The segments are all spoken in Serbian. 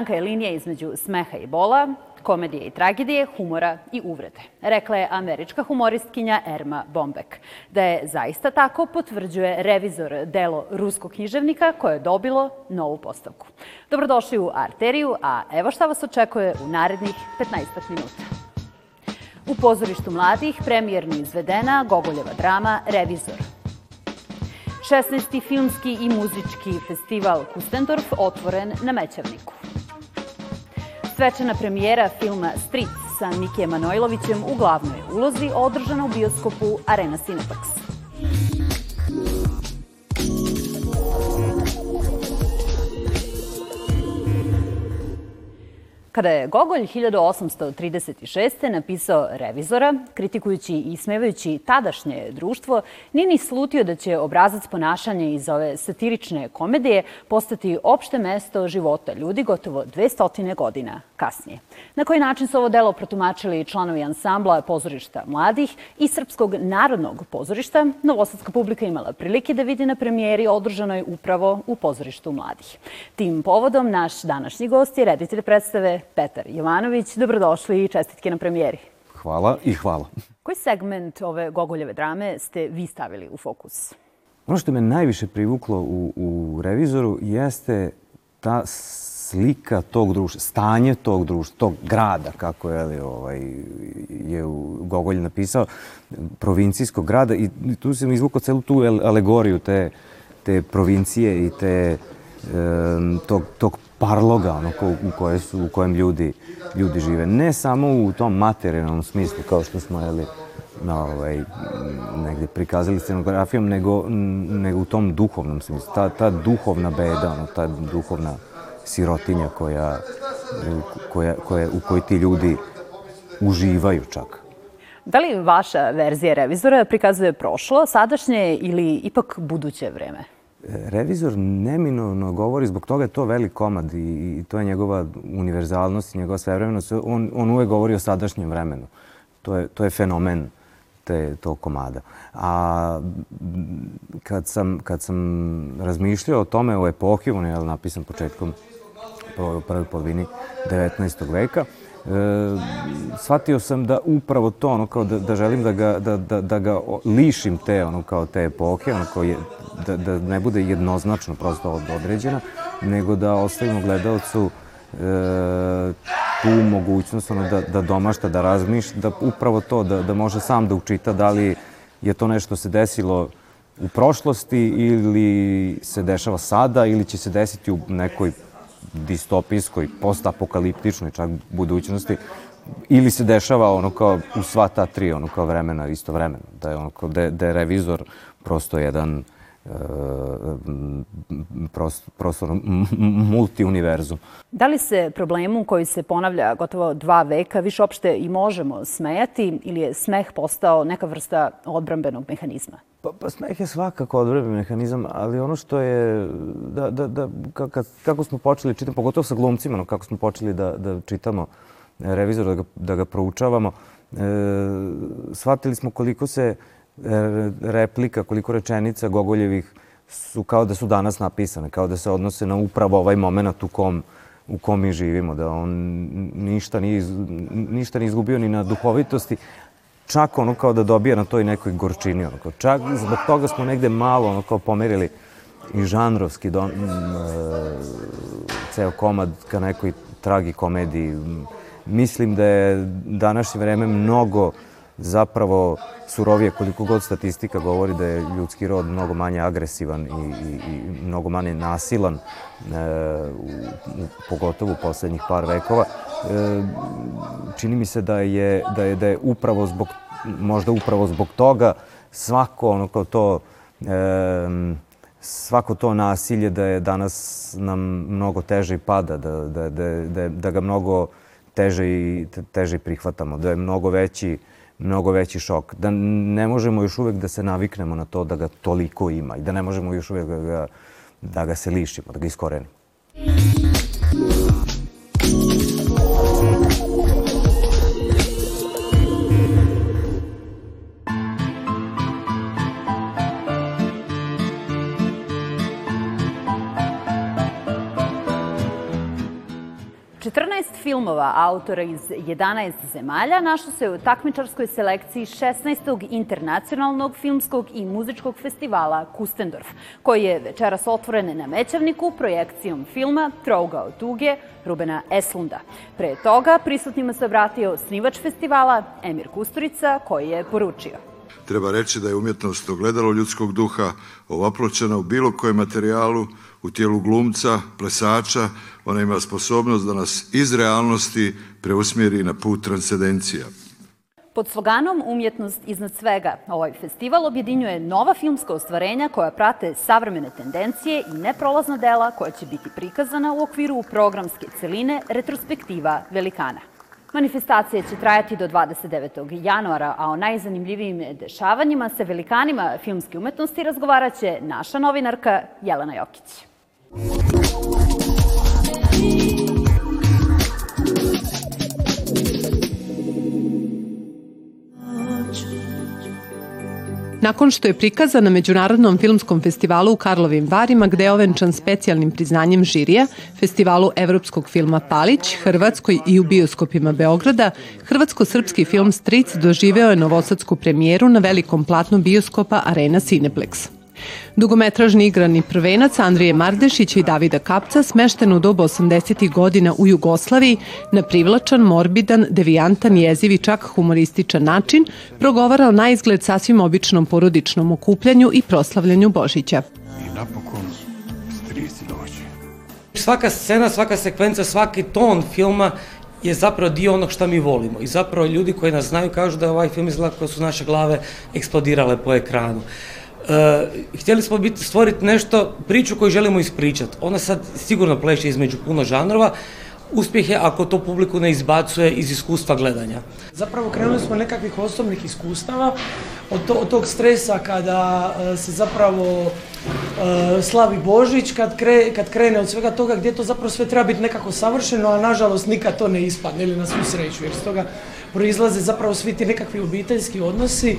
Tanka je linija između smeha i bola, komedije i tragedije, humora i uvrede. Rekla je američka humoristkinja Erma Bombek. Da je zaista tako potvrđuje revizor delo ruskog književnika koje je dobilo novu postavku. Dobrodošli u Arteriju, a evo šta vas očekuje u narednih 15 minuta. U pozorištu mladih premijerno izvedena Gogoljeva drama Revizor. 16. filmski i muzički festival Kustendorf otvoren na Mećavniku. Svečana premijera filma Street sa Mike Manojlovićem u glavnoj ulozi održana u bioskopu Arena Cineplex. Kada je Gogolj 1836. napisao Revizora, kritikujući i ismevajući tadašnje društvo, nije ni slutio da će obrazac ponašanja iz ove satirične komedije postati opšte mesto života ljudi gotovo 200 godina kasnije. Na koji način su ovo delo protumačili članovi ansambla pozorišta mladih i Srpskog narodnog pozorišta, novosadska publika imala prilike da vidi na premijeri održanoj upravo u pozorištu mladih. Tim povodom naš današnji gost je reditelj predstave Petar Jovanović. Dobrodošli i čestitke na premijeri. Hvala i hvala. Koji segment ove Gogoljeve drame ste vi stavili u fokus? Ono što me najviše privuklo u, u revizoru jeste ta slika tog društva, stanje tog društva, tog grada, kako je, li, ovaj, je Gogolj napisao, provincijskog grada i tu sam izvukao celu tu alegoriju te, te provincije i te, tog, tog parloga ono, ko, u, koje su, u kojem ljudi, ljudi žive. Ne samo u tom materijalnom smislu, kao što smo jeli, na, ovaj, negde prikazali scenografijom, nego, nego u tom duhovnom smislu. Ta, ta duhovna beda, ono, ta duhovna sirotinja koja, koja, koja, u kojoj ti ljudi uživaju čak. Da li vaša verzija revizora prikazuje prošlo, sadašnje ili ipak buduće vreme? Revizor neminovno govori, zbog toga je to velik komad i, i to je njegova univerzalnost i njegova svevremenost. On, on uvek govori o sadašnjem vremenu. To je, to je fenomen te, tog komada. A kad sam, kad sam razmišljao o tome, o epohi, on je napisan početkom prvoj polovini 19. veka, shvatio sam da upravo to, ono kao da, da želim da ga, da, da, da ga lišim te, ono kao te epohe, ono kao je, da, da ne bude jednoznačno prosto određena, nego da ostavimo gledalcu e, tu mogućnost ono, da, da domašta, da razmišlja, da upravo to, da, da može sam da učita da li je to nešto se desilo u prošlosti ili se dešava sada ili će se desiti u nekoj distopijskoj, postapokaliptičnoj čak budućnosti, ili se dešava ono kao u sva ta tri ono kao vremena istovremeno, da je ono kao da, da je revizor prosto jedan e, prosto, prosto multiuniverzum. Da li se problemu koji se ponavlja gotovo dva veka više opšte i možemo smejati ili je smeh postao neka vrsta odbrambenog mehanizma? Pa, pa smeh je svakako odbranbeni mehanizam, ali ono što je, da, da, da, kako, kako smo počeli čitati, pogotovo sa glumcima, no, kako smo počeli da, da čitamo revizor, da ga, da ga proučavamo, e, shvatili smo koliko se e, replika, koliko rečenica Gogoljevih su kao da su danas napisane, kao da se odnose na upravo ovaj moment u kom, u kom mi živimo, da on ništa nije, ništa nije izgubio ni na duhovitosti, čak ono kao da dobija na toj nekoj gorčini. Ono kao, čak zbog toga smo negde malo ono kao pomerili i žanrovski don, e, ceo komad ka nekoj tragi komediji. Mislim da je današnje vreme mnogo zapravo surovije, koliko god statistika govori da je ljudski rod mnogo manje agresivan i, i, i mnogo manje nasilan, e, u, u, pogotovo u poslednjih par vekova. E, čini mi se da je, da je, da je upravo zbog, možda upravo zbog toga svako ono kao to e, svako to nasilje da je danas nam mnogo teže i pada, da, da, da, da, da ga mnogo teže i, teže prihvatamo, da je mnogo veći mnogo veći šok. Da ne možemo još uvek da se naviknemo na to da ga toliko ima i da ne možemo još uvek da ga, da ga se lišimo, da ga iskorenimo. Filmova autora iz 11 zemalja našlo se u takmičarskoj selekciji 16. internacionalnog filmskog i muzičkog festivala Kustendorf, koji je večeras otvoren na Mećavniku projekcijom filma Trougao tuge Rubena Eslunda. Pre toga prisutnima se vratio snivač festivala Emir Kusturica, koji je poručio. Treba reći da je umjetnost ogledalo ljudskog duha ovapločena u bilo kojem materijalu, u tijelu glumca, plesača, ona ima sposobnost da nas iz realnosti preusmjeri na put transcendencija. Pod sloganom Umjetnost iznad svega, ovaj festival objedinjuje nova filmska ostvarenja koja prate savremene tendencije i neprolazna dela koja će biti prikazana u okviru programske celine Retrospektiva Velikana. Manifestacija će trajati do 29. januara, a o najzanimljivijim dešavanjima sa velikanima filmske umetnosti razgovaraće naša novinarka Jelena Jokić. Nakon što je prikazan na Međunarodnom filmskom festivalu u Karlovim Varima, gde je ovenčan specijalnim priznanjem žirija, festivalu evropskog filma Palić, Hrvatskoj i u bioskopima Beograda, hrvatsko-srpski film Stric doživeo je novosadsku premijeru na velikom platnu bioskopa Arena Cineplex. Dugometražni igrani prvenac Andrije Mardešića i Davida Kapca smešten u dobu 80. godina u Jugoslaviji na privlačan, morbidan, devijantan, jeziv i čak humorističan način progovara na izgled sasvim običnom porodičnom okupljanju i proslavljanju Božića. I napokon strici dođe. Svaka scena, svaka sekvenca, svaki ton filma je zapravo dio onog šta mi volimo. I zapravo ljudi koji nas znaju kažu da je ovaj film izgleda kao su naše glave eksplodirale po ekranu. Uh, Uh, htjeli smo biti, stvoriti nešto, priču koju želimo ispričati. Ona sad sigurno pleše između puno žanrova, uspjeh je ako to publiku ne izbacuje iz iskustva gledanja. Zapravo krenuli smo nekakvih osobnih iskustava, od, to, od tog stresa kada uh, se zapravo uh, slavi Božić, kad, kre, kad krene od svega toga gdje to zapravo sve treba biti nekako savršeno, a nažalost nikad to ne ispadne ili na svu sreću, jer s toga proizlaze zapravo svi ti nekakvi obiteljski odnosi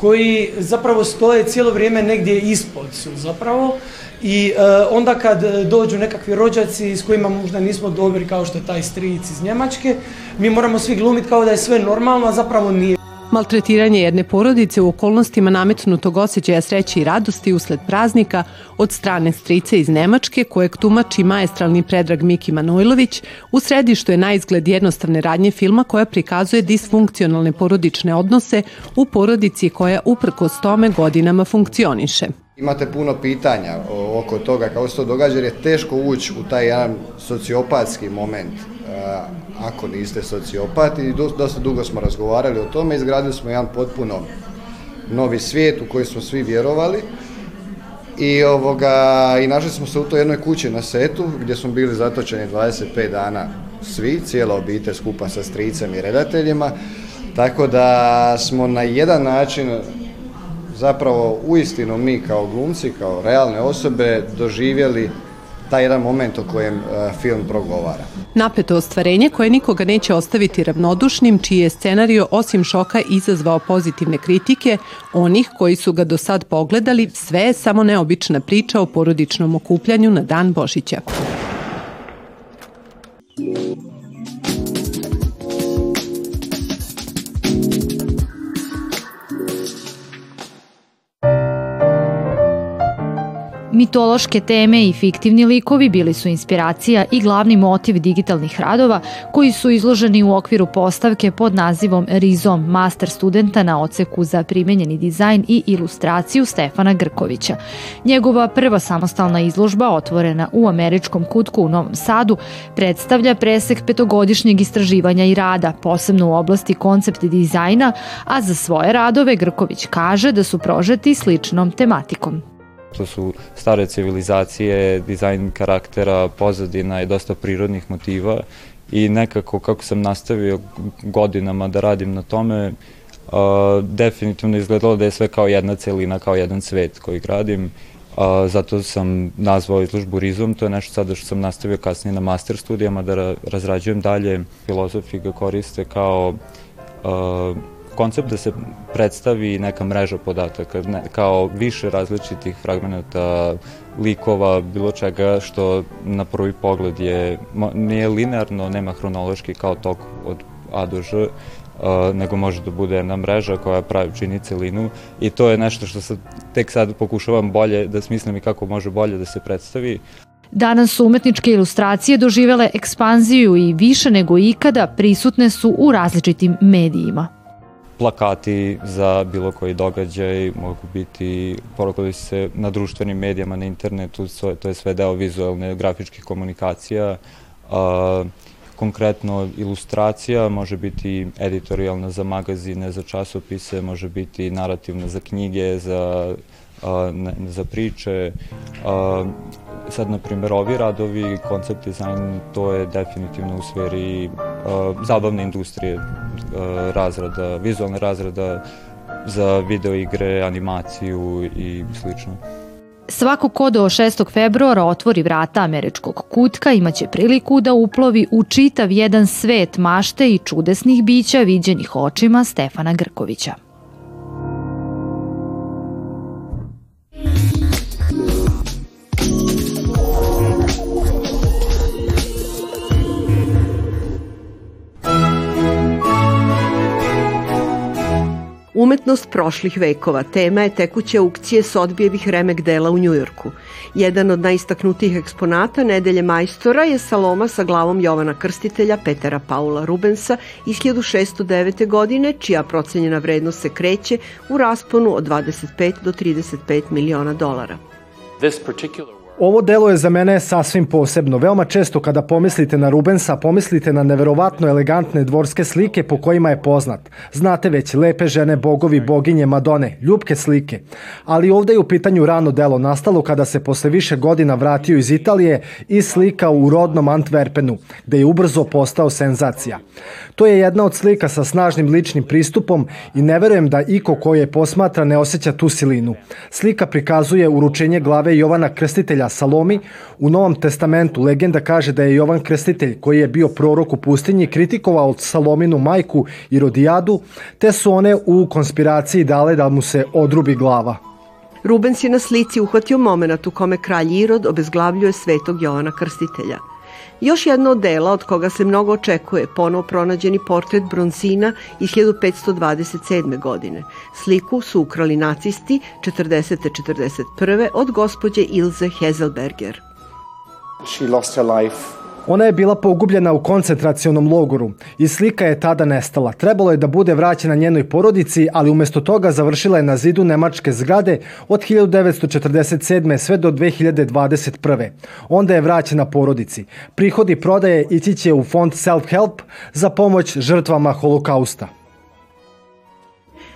koji zapravo stoje cijelo vrijeme negdje ispod su zapravo i e, onda kad dođu nekakvi rođaci s kojima možda nismo dobri kao što je taj stric iz Njemačke, mi moramo svi glumiti kao da je sve normalno, a zapravo nije. Maltretiranje jedne porodice u okolnostima nametnutog osjećaja sreće i radosti usled praznika od strane strice iz Nemačke, kojeg tumači maestralni predrag Miki Manojlović, u središtu je na izgled jednostavne radnje filma koja prikazuje disfunkcionalne porodične odnose u porodici koja uprkos tome godinama funkcioniše. Imate puno pitanja oko toga kako se to događa jer je teško ući u taj jedan sociopatski moment ako niste sociopat i dosta dugo smo razgovarali o tome, izgradili smo jedan potpuno novi svijet u koji smo svi vjerovali i, ovoga, i našli smo se u toj jednoj kući na setu gdje smo bili zatočeni 25 dana svi, cijela obitelj skupa sa stricem i redateljima, tako da smo na jedan način zapravo uistinu mi kao glumci, kao realne osobe doživjeli taj jedan moment o kojem uh, film progovara. Napeto ostvarenje koje nikoga neće ostaviti ravnodušnim, čiji je scenario osim šoka izazvao pozitivne kritike, onih koji su ga do sad pogledali, sve je samo neobična priča o porodičnom okupljanju na dan Božića. Mitološke teme i fiktivni likovi bili su inspiracija i glavni motiv digitalnih radova koji su izloženi u okviru postavke pod nazivom Rizom master studenta na oceku za primenjeni dizajn i ilustraciju Stefana Grkovića. Njegova prva samostalna izložba otvorena u američkom kutku u Novom Sadu predstavlja presek petogodišnjeg istraživanja i rada, posebno u oblasti koncept dizajna, a za svoje radove Grković kaže da su prožeti sličnom tematikom. To su stare civilizacije, dizajn karaktera, pozadina i dosta prirodnih motiva i nekako kako sam nastavio godinama da radim na tome, uh, definitivno izgledalo da je sve kao jedna celina, kao jedan svet koji gradim. Uh, zato sam nazvao izložbu Rizom, to je nešto sada što sam nastavio kasnije na master studijama da ra razrađujem dalje. Filozofi ga koriste kao uh, koncept da se predstavi neka mreža podataka, ne, kao više različitih fragmenta likova, bilo čega što na prvi pogled je, nije linearno, nema hronološki kao tok od A do Ž, Uh, nego može da bude jedna mreža koja pravi, čini celinu i to je nešto što sad tek sad pokušavam bolje da smislim i kako može bolje da se predstavi. Danas su umetničke ilustracije doživele ekspanziju i više nego ikada prisutne su u različitim medijima. Plakati za bilo koji događaj mogu biti, porukovali se na društvenim medijama, na internetu, to je sve deo vizualne grafičkih komunikacija. Konkretno ilustracija, može biti editorijalna za magazine, za časopise, može biti narativna za knjige, za, za priče. Sad, na primjer, ovi radovi, koncept dizajn, to je definitivno u sferi zabavne industrije, razrada, vizualna razrada za videoigre, animaciju i slično. Svako ko do 6. februara otvori vrata američkog kutka imaće priliku da uplovi u čitav jedan svet mašte i čudesnih bića viđenih očima Stefana Grkovića. Umetnost prošlih vekova tema je tekuće aukcije Sodbijevih remek dela u Njujorku. Jedan od najistaknutijih eksponata Nedelje majstora je Saloma sa glavom Jovana Krstitelja Petera Paula Rubensa iz 1609. godine, čija procenjena vrednost se kreće u rasponu od 25 do 35 miliona dolara. This particular Ovo delo je za mene sasvim posebno. Veoma često kada pomislite na Rubensa, pomislite na neverovatno elegantne dvorske slike po kojima je poznat. Znate već, lepe žene, bogovi, boginje, madone, ljubke slike. Ali ovde je u pitanju rano delo nastalo kada se posle više godina vratio iz Italije i slika u rodnom Antwerpenu, gde je ubrzo postao senzacija. To je jedna od slika sa snažnim ličnim pristupom i ne verujem da iko ko je posmatra ne osjeća tu silinu. Slika prikazuje uručenje glave Jovana Krstitelja Salomi. U Novom testamentu legenda kaže da je Jovan Krstitelj, koji je bio prorok u pustinji, kritikovao Salominu majku i Rodijadu, te su one u konspiraciji dale da mu se odrubi glava. Rubens je na slici uhvatio moment u kome kralj Irod obezglavljuje svetog Jovana Krstitelja – Još jedno dela od koga se mnogo očekuje ponov pronađeni portret Bronzina iz 1527. godine. Sliku su ukrali nacisti 40. 41. od gospođe Ilze Hezelberger. She lost her life Ona je bila pogubljena u koncentracionom logoru i slika je tada nestala. Trebalo je da bude vraćena njenoj porodici, ali umesto toga završila je na zidu nemačke zgrade od 1947. sve do 2021. Onda je vraćena porodici. Prihodi prodaje ići će u fond Self-Help za pomoć žrtvama holokausta.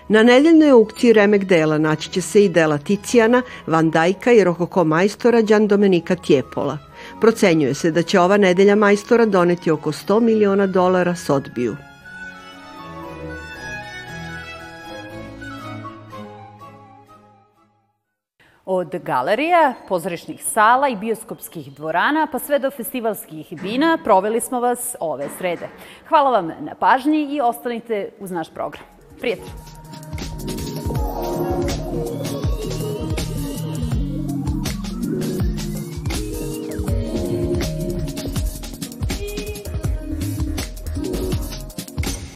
Na nedeljnoj aukciji remek dela naći će se i dela Ticijana, Van Dajka i rokoko majstora Đan Domenika Tjepola – Procenjuje se da će ova nedelja majstora doneti oko 100 miliona dolara Sotbiju. Od galerija, pozorišnih sala i bioskopskih dvorana, pa sve do festivalskih vina, proveli smo vas ove srede. Hvala vam na pažnji i ostanite uz naš program. Prijatno!